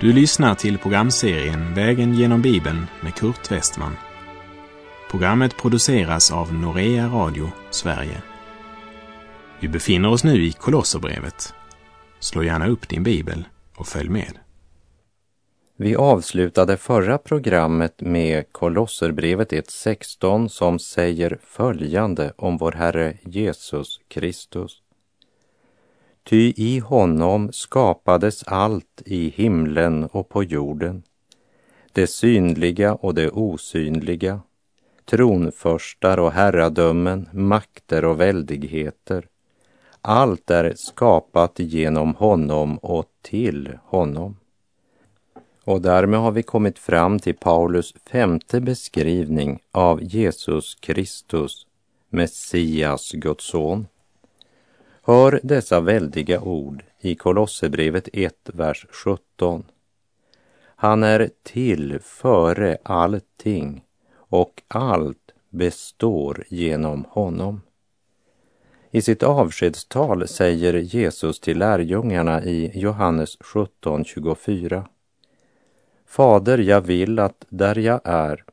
Du lyssnar till programserien Vägen genom Bibeln med Kurt Westman. Programmet produceras av Norea Radio Sverige. Vi befinner oss nu i Kolosserbrevet. Slå gärna upp din bibel och följ med. Vi avslutade förra programmet med Kolosserbrevet 1.16 som säger följande om vår Herre Jesus Kristus. Ty i honom skapades allt i himlen och på jorden, det synliga och det osynliga, tronförstar och herradömen, makter och väldigheter. Allt är skapat genom honom och till honom. Och därmed har vi kommit fram till Paulus femte beskrivning av Jesus Kristus, Messias, Guds son. Hör dessa väldiga ord i Kolosserbrevet 1, vers 17. Han är till före allting och allt består genom honom. I sitt avskedstal säger Jesus till lärjungarna i Johannes 17.24. Fader, jag vill att där jag är,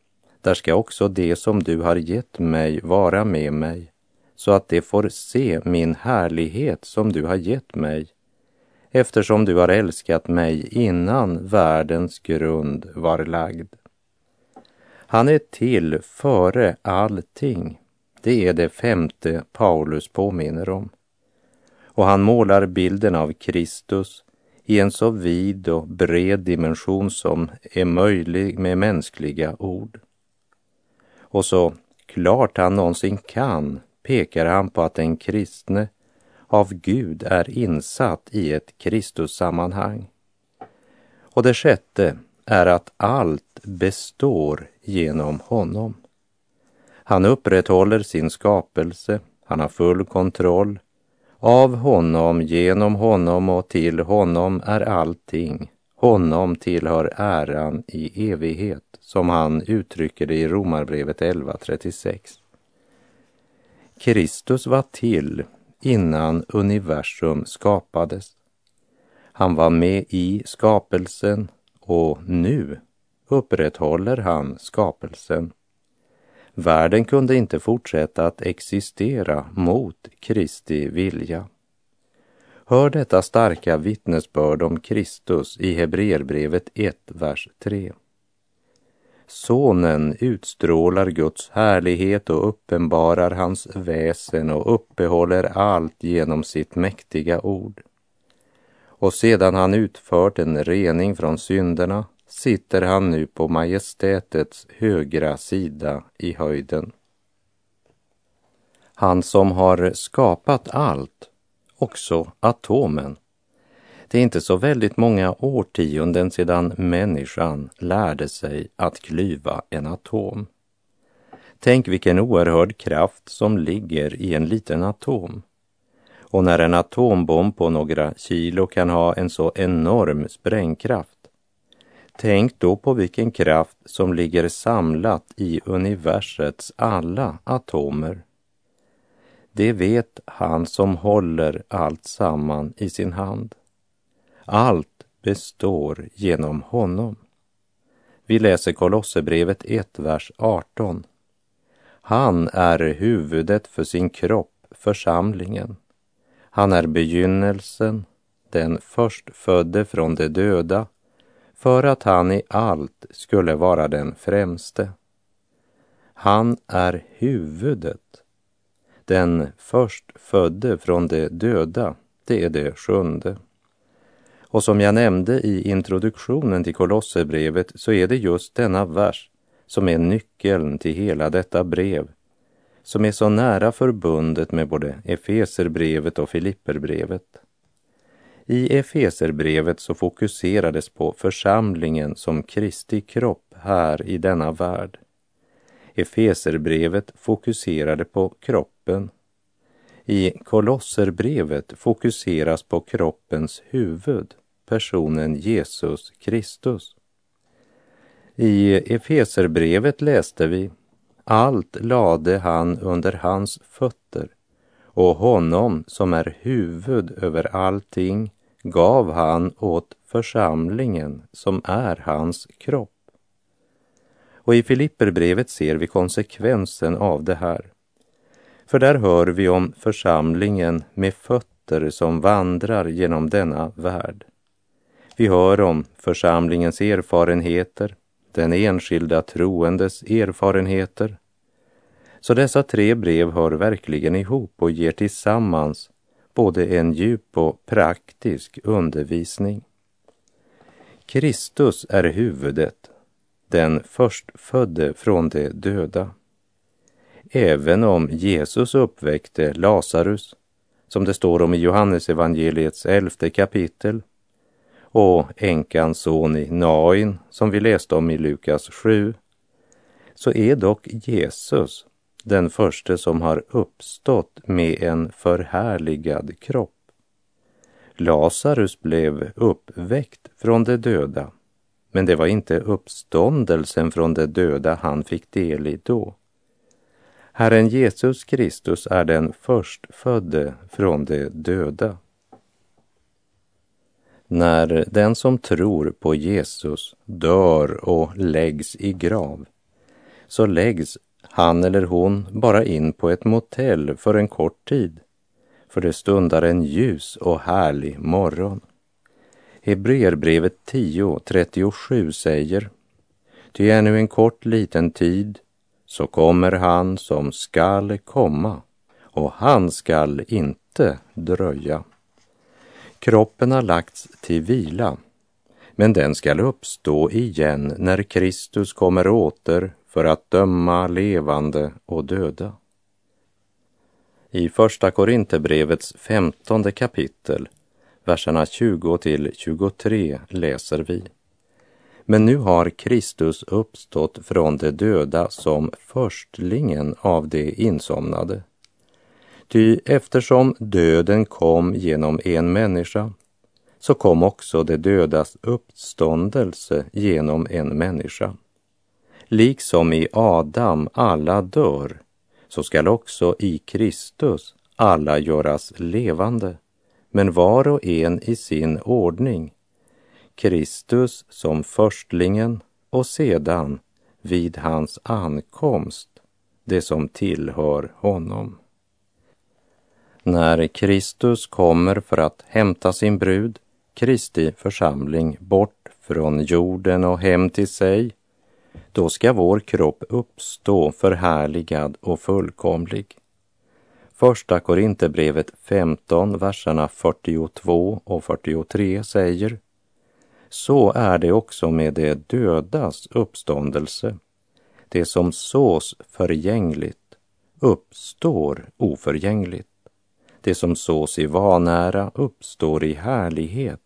där ska också det som du har gett mig vara med mig så att de får se min härlighet som du har gett mig, eftersom du har älskat mig innan världens grund var lagd. Han är till före allting. Det är det femte Paulus påminner om. Och han målar bilden av Kristus i en så vid och bred dimension som är möjlig med mänskliga ord. Och så klart han någonsin kan pekar han på att den kristne av Gud är insatt i ett Kristussammanhang. Och det sjätte är att allt består genom honom. Han upprätthåller sin skapelse, han har full kontroll. Av honom, genom honom och till honom är allting. Honom tillhör äran i evighet, som han uttrycker det i Romarbrevet 11.36. Kristus var till innan universum skapades. Han var med i skapelsen och nu upprätthåller han skapelsen. Världen kunde inte fortsätta att existera mot Kristi vilja. Hör detta starka vittnesbörd om Kristus i Hebreerbrevet 1, vers 3. Sonen utstrålar Guds härlighet och uppenbarar hans väsen och uppehåller allt genom sitt mäktiga ord. Och sedan han utfört en rening från synderna sitter han nu på majestätets högra sida i höjden. Han som har skapat allt, också atomen, det är inte så väldigt många årtionden sedan människan lärde sig att klyva en atom. Tänk vilken oerhörd kraft som ligger i en liten atom. Och när en atombomb på några kilo kan ha en så enorm sprängkraft, tänk då på vilken kraft som ligger samlat i universets alla atomer. Det vet han som håller allt samman i sin hand. Allt består genom honom. Vi läser Kolosserbrevet 1, vers 18. Han är huvudet för sin kropp, församlingen. Han är begynnelsen, den förstfödde från de döda, för att han i allt skulle vara den främste. Han är huvudet, den förstfödde från de döda, det är det sjunde. Och som jag nämnde i introduktionen till Kolosserbrevet så är det just denna vers som är nyckeln till hela detta brev, som är så nära förbundet med både Efeserbrevet och Filipperbrevet. I Efeserbrevet så fokuserades på församlingen som Kristi kropp här i denna värld. Efeserbrevet fokuserade på kroppen i Kolosserbrevet fokuseras på kroppens huvud, personen Jesus Kristus. I Efeserbrevet läste vi allt lade han under hans fötter och honom som är huvud över allting gav han åt församlingen som är hans kropp. Och i Filipperbrevet ser vi konsekvensen av det här. För där hör vi om församlingen med fötter som vandrar genom denna värld. Vi hör om församlingens erfarenheter, den enskilda troendes erfarenheter. Så dessa tre brev hör verkligen ihop och ger tillsammans både en djup och praktisk undervisning. Kristus är huvudet, den förstfödde från de döda. Även om Jesus uppväckte Lazarus, som det står om i Johannesevangeliets elfte kapitel, och änkans son i Nain, som vi läste om i Lukas 7, så är dock Jesus den första som har uppstått med en förhärligad kropp. Lazarus blev uppväckt från de döda, men det var inte uppståndelsen från de döda han fick del i då. Herren Jesus Kristus är den förstfödde från de döda. När den som tror på Jesus dör och läggs i grav, så läggs han eller hon bara in på ett motell för en kort tid, för det stundar en ljus och härlig morgon. Hebreerbrevet 10.37 säger, Ty ännu en kort liten tid så kommer han som skall komma och han skall inte dröja. Kroppen har lagts till vila, men den skall uppstå igen när Kristus kommer åter för att döma levande och döda. I Första Korinthierbrevets femtonde kapitel, verserna 20 till 23 läser vi. Men nu har Kristus uppstått från de döda som förstlingen av de insomnade. Ty eftersom döden kom genom en människa så kom också de dödas uppståndelse genom en människa. Liksom i Adam alla dör, så skall också i Kristus alla göras levande, men var och en i sin ordning. Kristus som förstlingen och sedan vid hans ankomst det som tillhör honom. När Kristus kommer för att hämta sin brud, Kristi församling, bort från jorden och hem till sig, då ska vår kropp uppstå förhärligad och fullkomlig. Första Korinthierbrevet 15, verserna 42 och 43 säger så är det också med de dödas uppståndelse. Det som sås förgängligt uppstår oförgängligt. Det som sås i vanära uppstår i härlighet.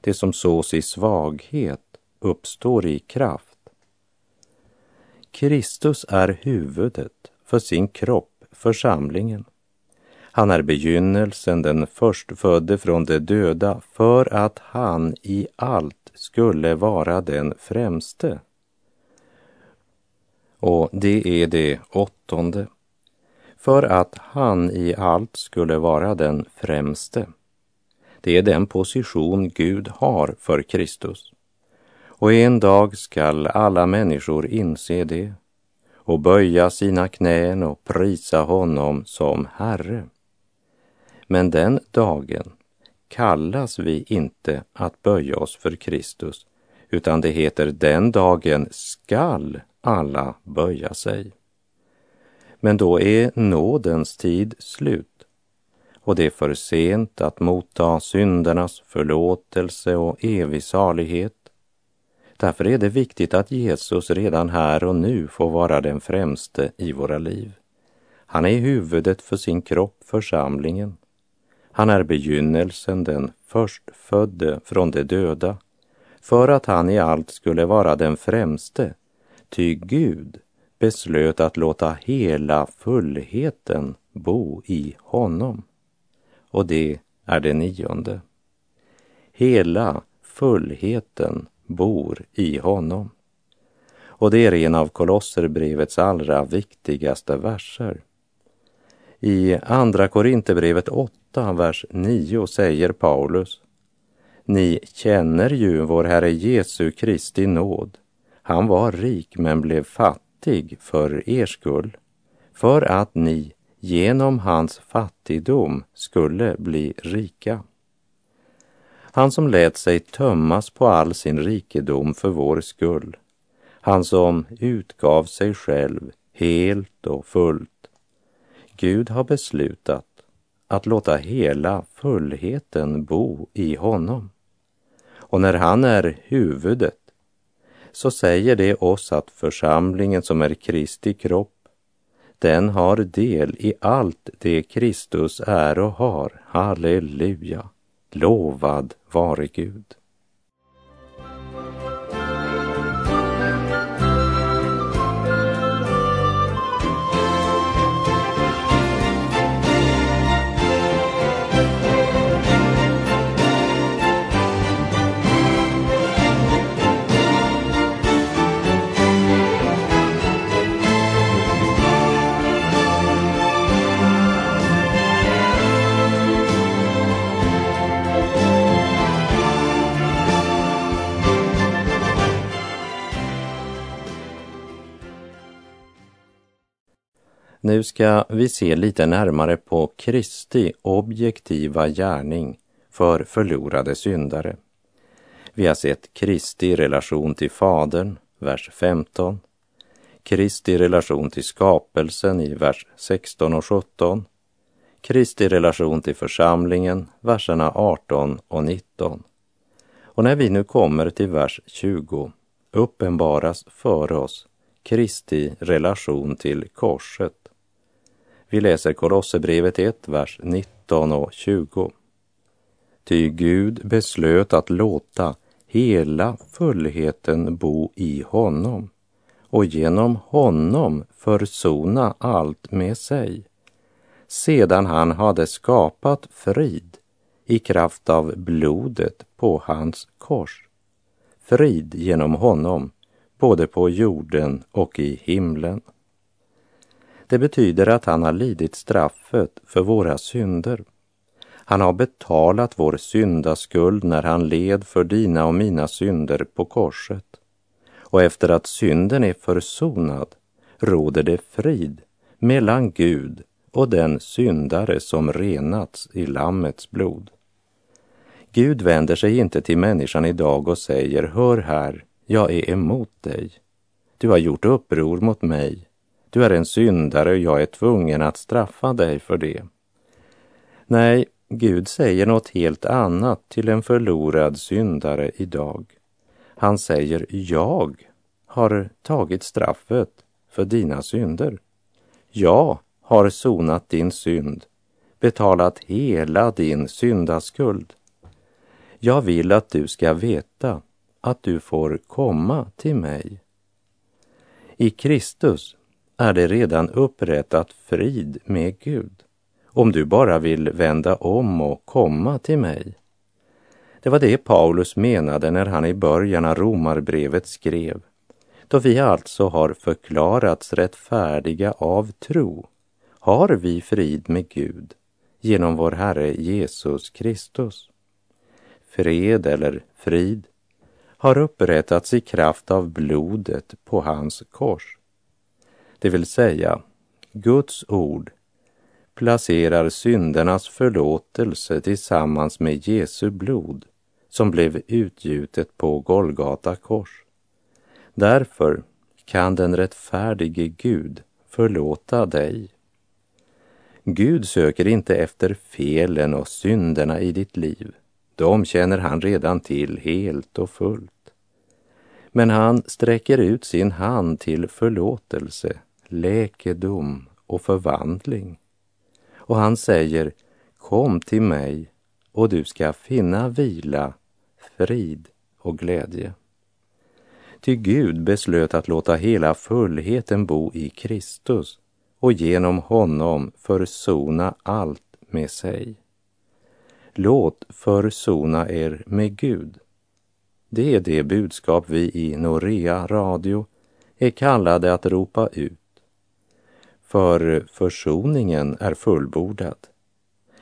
Det som sås i svaghet uppstår i kraft. Kristus är huvudet för sin kropp, församlingen. Han är begynnelsen, den förstfödde från de döda, för att han i allt skulle vara den främste. Och det är det åttonde. För att han i allt skulle vara den främste. Det är den position Gud har för Kristus. Och en dag skall alla människor inse det och böja sina knän och prisa honom som Herre. Men den dagen kallas vi inte att böja oss för Kristus, utan det heter den dagen skall alla böja sig. Men då är nådens tid slut och det är för sent att motta syndernas förlåtelse och evig salighet Därför är det viktigt att Jesus redan här och nu får vara den främste i våra liv. Han är huvudet för sin kropp, församlingen. Han är begynnelsen, den förstfödde från de döda, för att han i allt skulle vara den främste, ty Gud beslöt att låta hela fullheten bo i honom. Och det är det nionde. Hela fullheten bor i honom. Och det är en av Kolosserbrevets allra viktigaste verser. I Andra Korinthierbrevet 8, vers 9 säger Paulus Ni känner ju vår Herre Jesu Kristi nåd. Han var rik men blev fattig för er skull, för att ni genom hans fattigdom skulle bli rika. Han som lät sig tömmas på all sin rikedom för vår skull, han som utgav sig själv helt och fullt. Gud har beslutat att låta hela fullheten bo i honom. Och när han är huvudet så säger det oss att församlingen som är Kristi kropp, den har del i allt det Kristus är och har. Halleluja! Lovad vare Gud. Nu ska vi se lite närmare på Kristi objektiva gärning för förlorade syndare. Vi har sett Kristi relation till Fadern, vers 15. Kristi relation till skapelsen i vers 16 och 17. Kristi relation till församlingen, verserna 18 och 19. Och när vi nu kommer till vers 20 uppenbaras för oss Kristi relation till korset vi läser Kolosserbrevet 1, vers 19 och 20. Ty Gud beslöt att låta hela fullheten bo i honom och genom honom försona allt med sig, sedan han hade skapat frid i kraft av blodet på hans kors. Frid genom honom, både på jorden och i himlen. Det betyder att han har lidit straffet för våra synder. Han har betalat vår syndaskuld när han led för dina och mina synder på korset. Och efter att synden är försonad råder det frid mellan Gud och den syndare som renats i Lammets blod. Gud vänder sig inte till människan idag och säger, hör här, jag är emot dig. Du har gjort uppror mot mig du är en syndare och jag är tvungen att straffa dig för det. Nej, Gud säger något helt annat till en förlorad syndare idag. Han säger, jag har tagit straffet för dina synder. Jag har sonat din synd, betalat hela din syndaskuld. Jag vill att du ska veta att du får komma till mig. I Kristus är det redan upprättat frid med Gud, om du bara vill vända om och komma till mig. Det var det Paulus menade när han i början av romarbrevet skrev, då vi alltså har förklarats rättfärdiga av tro, har vi frid med Gud genom vår Herre Jesus Kristus. Fred eller frid har upprättats i kraft av blodet på hans kors det vill säga Guds ord, placerar syndernas förlåtelse tillsammans med Jesu blod som blev utgjutet på Golgata kors. Därför kan den rättfärdige Gud förlåta dig. Gud söker inte efter felen och synderna i ditt liv. De känner han redan till helt och fullt. Men han sträcker ut sin hand till förlåtelse läkedom och förvandling. Och han säger, kom till mig och du ska finna vila, frid och glädje. Ty Gud beslöt att låta hela fullheten bo i Kristus och genom honom försona allt med sig. Låt försona er med Gud. Det är det budskap vi i Norea Radio är kallade att ropa ut för försoningen är fullbordad.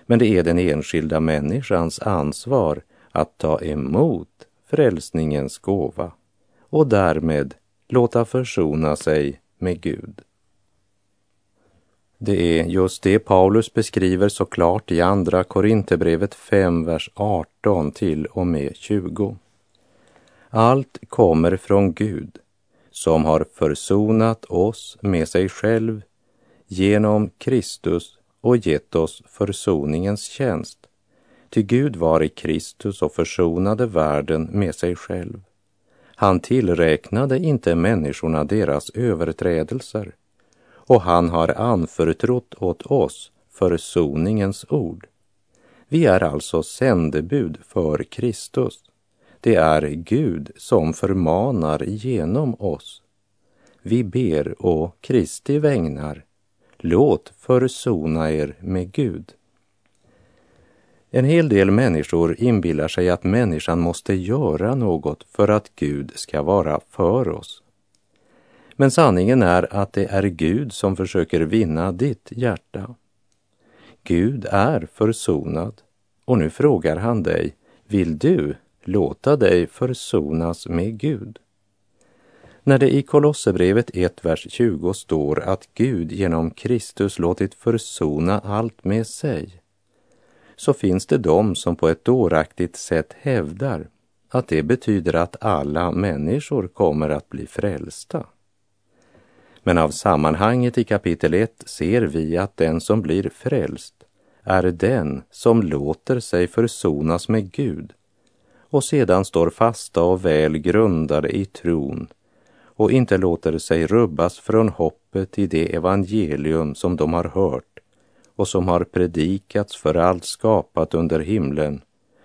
Men det är den enskilda människans ansvar att ta emot frälsningens gåva och därmed låta försona sig med Gud. Det är just det Paulus beskriver så klart i Andra Korinthierbrevet 5, vers 18 till och med 20. Allt kommer från Gud som har försonat oss med sig själv genom Kristus och gett oss försoningens tjänst. Ty Gud var i Kristus och försonade världen med sig själv. Han tillräknade inte människorna deras överträdelser och han har anförtrott åt oss försoningens ord. Vi är alltså sändebud för Kristus. Det är Gud som förmanar genom oss. Vi ber å Kristi vägnar. Låt försona er med Gud. En hel del människor inbillar sig att människan måste göra något för att Gud ska vara för oss. Men sanningen är att det är Gud som försöker vinna ditt hjärta. Gud är försonad och nu frågar han dig, vill du låta dig försonas med Gud? När det i Kolosserbrevet 1, vers 20 står att Gud genom Kristus låtit försona allt med sig, så finns det de som på ett dåraktigt sätt hävdar att det betyder att alla människor kommer att bli frälsta. Men av sammanhanget i kapitel 1 ser vi att den som blir frälst är den som låter sig försonas med Gud och sedan står fasta och väl grundade i tron och inte låter sig rubbas från hoppet i det evangelium som de har hört och som har predikats för allt skapat under himlen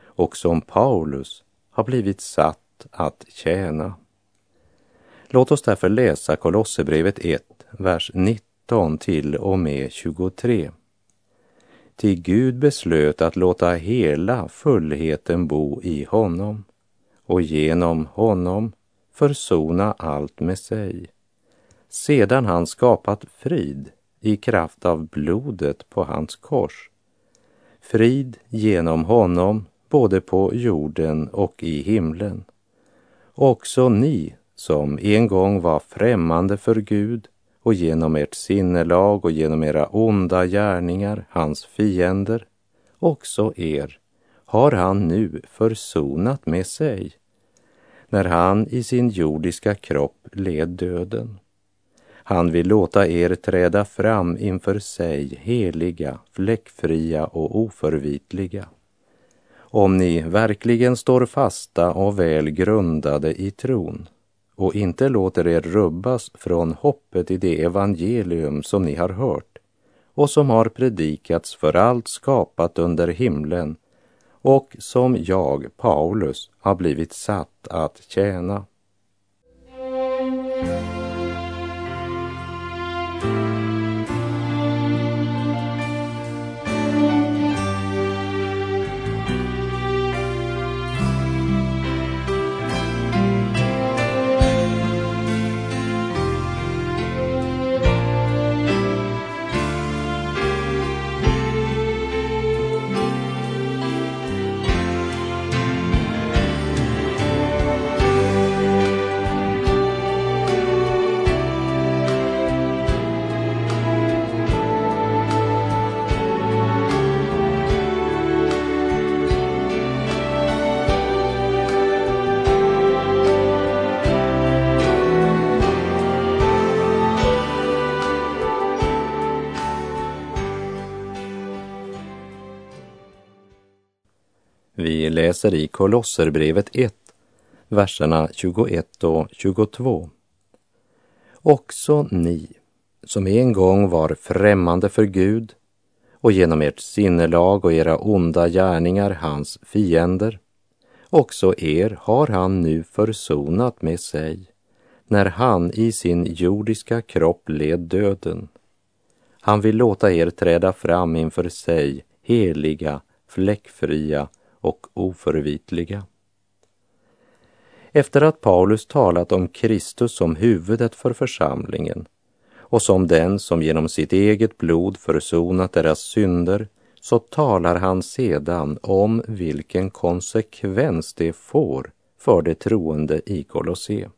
och som Paulus har blivit satt att tjäna. Låt oss därför läsa Kolosserbrevet 1, vers 19 till och med 23. Till Gud beslöt att låta hela fullheten bo i honom och genom honom försona allt med sig. Sedan han skapat frid i kraft av blodet på hans kors. Frid genom honom både på jorden och i himlen. Också ni som en gång var främmande för Gud och genom ert sinnelag och genom era onda gärningar, hans fiender, också er, har han nu försonat med sig när han i sin jordiska kropp led döden. Han vill låta er träda fram inför sig heliga, fläckfria och oförvitliga. Om ni verkligen står fasta och väl grundade i tron och inte låter er rubbas från hoppet i det evangelium som ni har hört och som har predikats för allt skapat under himlen och som jag, Paulus, har blivit satt att tjäna. Läser i Kolosserbrevet 1, verserna 21 och 22. Också ni, som en gång var främmande för Gud och genom ert sinnelag och era onda gärningar hans fiender, också er har han nu försonat med sig när han i sin jordiska kropp led döden. Han vill låta er träda fram inför sig heliga, fläckfria och oförvitliga. Efter att Paulus talat om Kristus som huvudet för församlingen och som den som genom sitt eget blod försonat deras synder så talar han sedan om vilken konsekvens det får för de troende i Kolosse.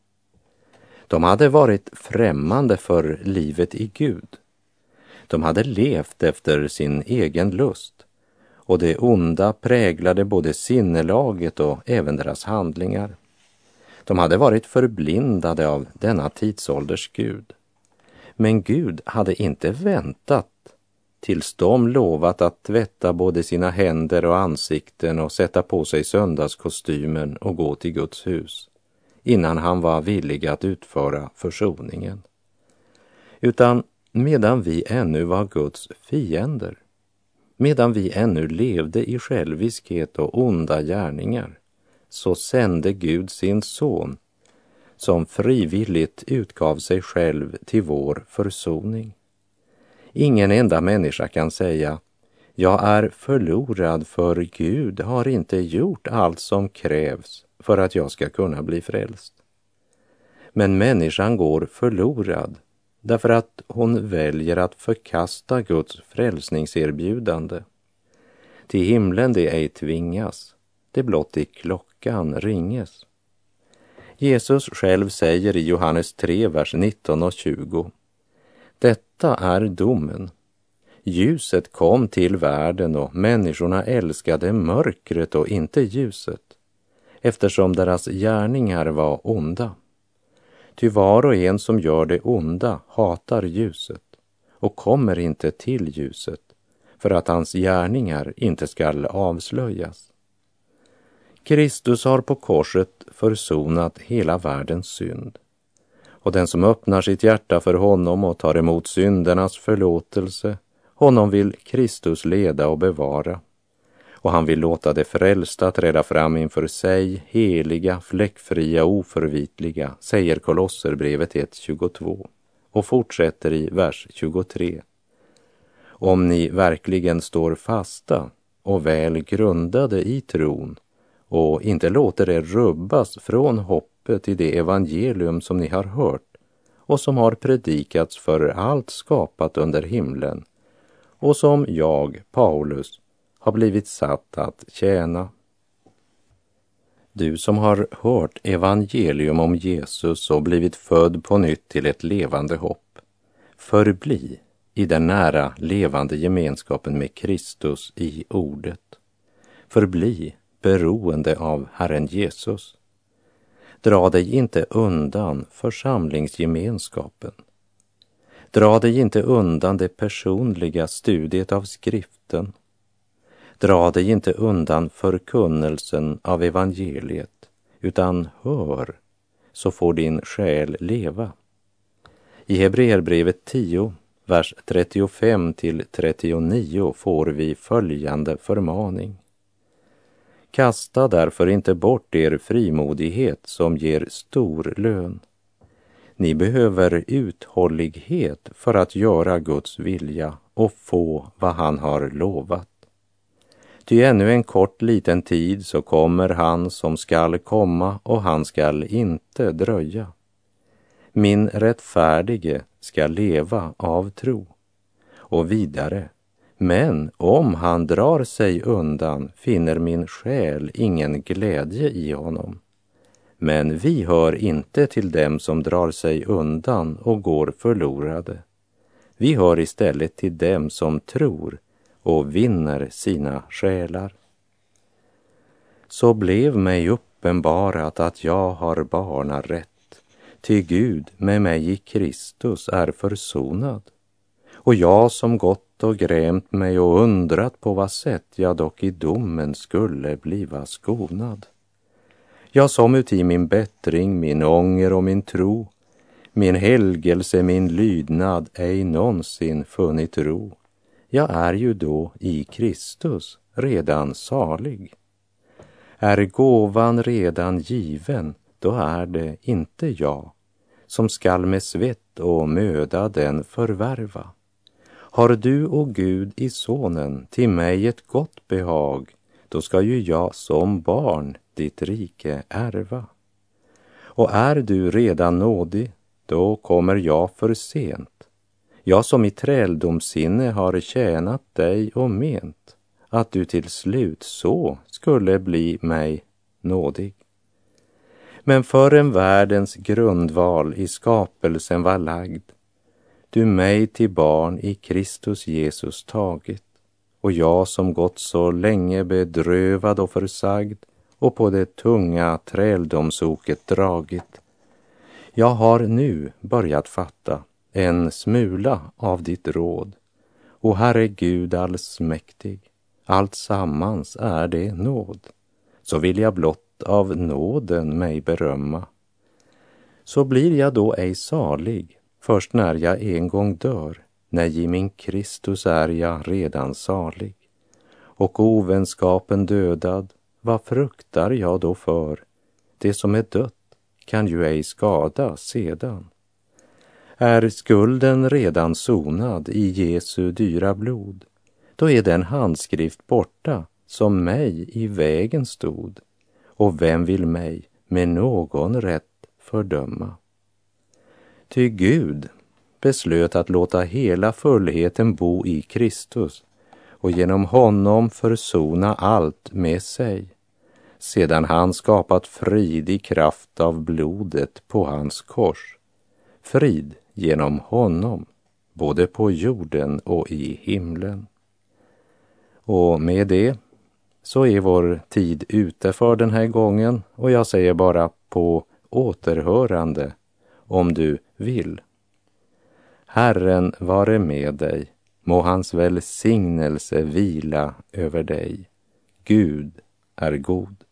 De hade varit främmande för livet i Gud. De hade levt efter sin egen lust och det onda präglade både sinnelaget och även deras handlingar. De hade varit förblindade av denna tidsålders Gud. Men Gud hade inte väntat tills de lovat att tvätta både sina händer och ansikten och sätta på sig söndagskostymen och gå till Guds hus innan han var villig att utföra försoningen. Utan medan vi ännu var Guds fiender, medan vi ännu levde i själviskhet och onda gärningar, så sände Gud sin son som frivilligt utgav sig själv till vår försoning. Ingen enda människa kan säga jag är förlorad för Gud har inte gjort allt som krävs för att jag ska kunna bli frälst. Men människan går förlorad därför att hon väljer att förkasta Guds frälsningserbjudande. Till himlen det ej tvingas, det blott i klockan ringes. Jesus själv säger i Johannes 3, vers 19 och 20. Detta är domen. Ljuset kom till världen och människorna älskade mörkret och inte ljuset eftersom deras gärningar var onda. Ty var och en som gör det onda hatar ljuset och kommer inte till ljuset för att hans gärningar inte skall avslöjas. Kristus har på korset försonat hela världens synd. Och den som öppnar sitt hjärta för honom och tar emot syndernas förlåtelse, honom vill Kristus leda och bevara. Och han vill låta de frälsta träda fram inför sig, heliga, fläckfria, och oförvitliga, säger Kolosserbrevet 1.22 och fortsätter i vers 23. Om ni verkligen står fasta och väl grundade i tron och inte låter er rubbas från hoppet i det evangelium som ni har hört och som har predikats för allt skapat under himlen och som jag, Paulus, har blivit satt att tjäna. Du som har hört evangelium om Jesus och blivit född på nytt till ett levande hopp, förbli i den nära levande gemenskapen med Kristus i ordet. Förbli beroende av Herren Jesus. Dra dig inte undan församlingsgemenskapen. Dra dig inte undan det personliga studiet av skriften. Dra dig inte undan förkunnelsen av evangeliet, utan hör, så får din själ leva. I Hebreerbrevet 10, vers 35 till 39 får vi följande förmaning. Kasta därför inte bort er frimodighet som ger stor lön. Ni behöver uthållighet för att göra Guds vilja och få vad han har lovat. Ty ännu en kort liten tid så kommer han som skall komma och han skall inte dröja. Min rättfärdige ska leva av tro. Och vidare, men om han drar sig undan finner min själ ingen glädje i honom. Men vi hör inte till dem som drar sig undan och går förlorade. Vi hör istället till dem som tror och vinner sina själar. Så blev mig uppenbarat att jag har barnarätt, till Gud med mig i Kristus är försonad. Och jag som gått och grämt mig och undrat på vad sätt jag dock i domen skulle bliva skonad. Jag som uti min bättring, min ånger och min tro, min helgelse, min lydnad ej någonsin funnit ro. Jag är ju då i Kristus redan salig. Är gåvan redan given, då är det inte jag som skall med svett och möda den förvärva. Har du, och Gud, i Sonen till mig ett gott behag, då ska ju jag som barn ditt rike ärva. Och är du redan nådig, då kommer jag för sent. Jag som i träldomssinne har tjänat dig och ment. att du till slut så skulle bli mig nådig. Men förrän världens grundval i skapelsen var lagd, du mig till barn i Kristus Jesus tagit, och jag som gått så länge bedrövad och försagd och på det tunga träldomsoket dragit. Jag har nu börjat fatta en smula av ditt råd. O Herre Gud allsmäktig, allt sammans är det nåd. Så vill jag blott av nåden mig berömma. Så blir jag då ej salig först när jag en gång dör, nej, i min Kristus är jag redan salig. Och ovänskapen dödad, vad fruktar jag då för? Det som är dött kan ju ej skada sedan. Är skulden redan sonad i Jesu dyra blod, då är den handskrift borta som mig i vägen stod. Och vem vill mig med någon rätt fördöma? Ty Gud beslöt att låta hela fullheten bo i Kristus och genom honom försona allt med sig, sedan han skapat frid i kraft av blodet på hans kors. Frid genom honom, både på jorden och i himlen. Och med det så är vår tid ute för den här gången och jag säger bara på återhörande om du vill. Herren vare med dig, må hans välsignelse vila över dig. Gud är god.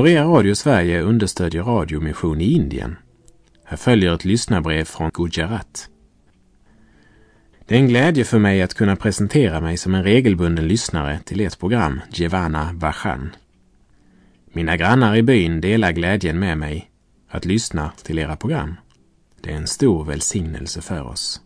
Norea Radio Sverige understödjer radiomission i Indien. Här följer ett lyssnarbrev från Gujarat. Det är en glädje för mig att kunna presentera mig som en regelbunden lyssnare till ert program Jevana Vajan. Mina grannar i byn delar glädjen med mig att lyssna till era program. Det är en stor välsignelse för oss.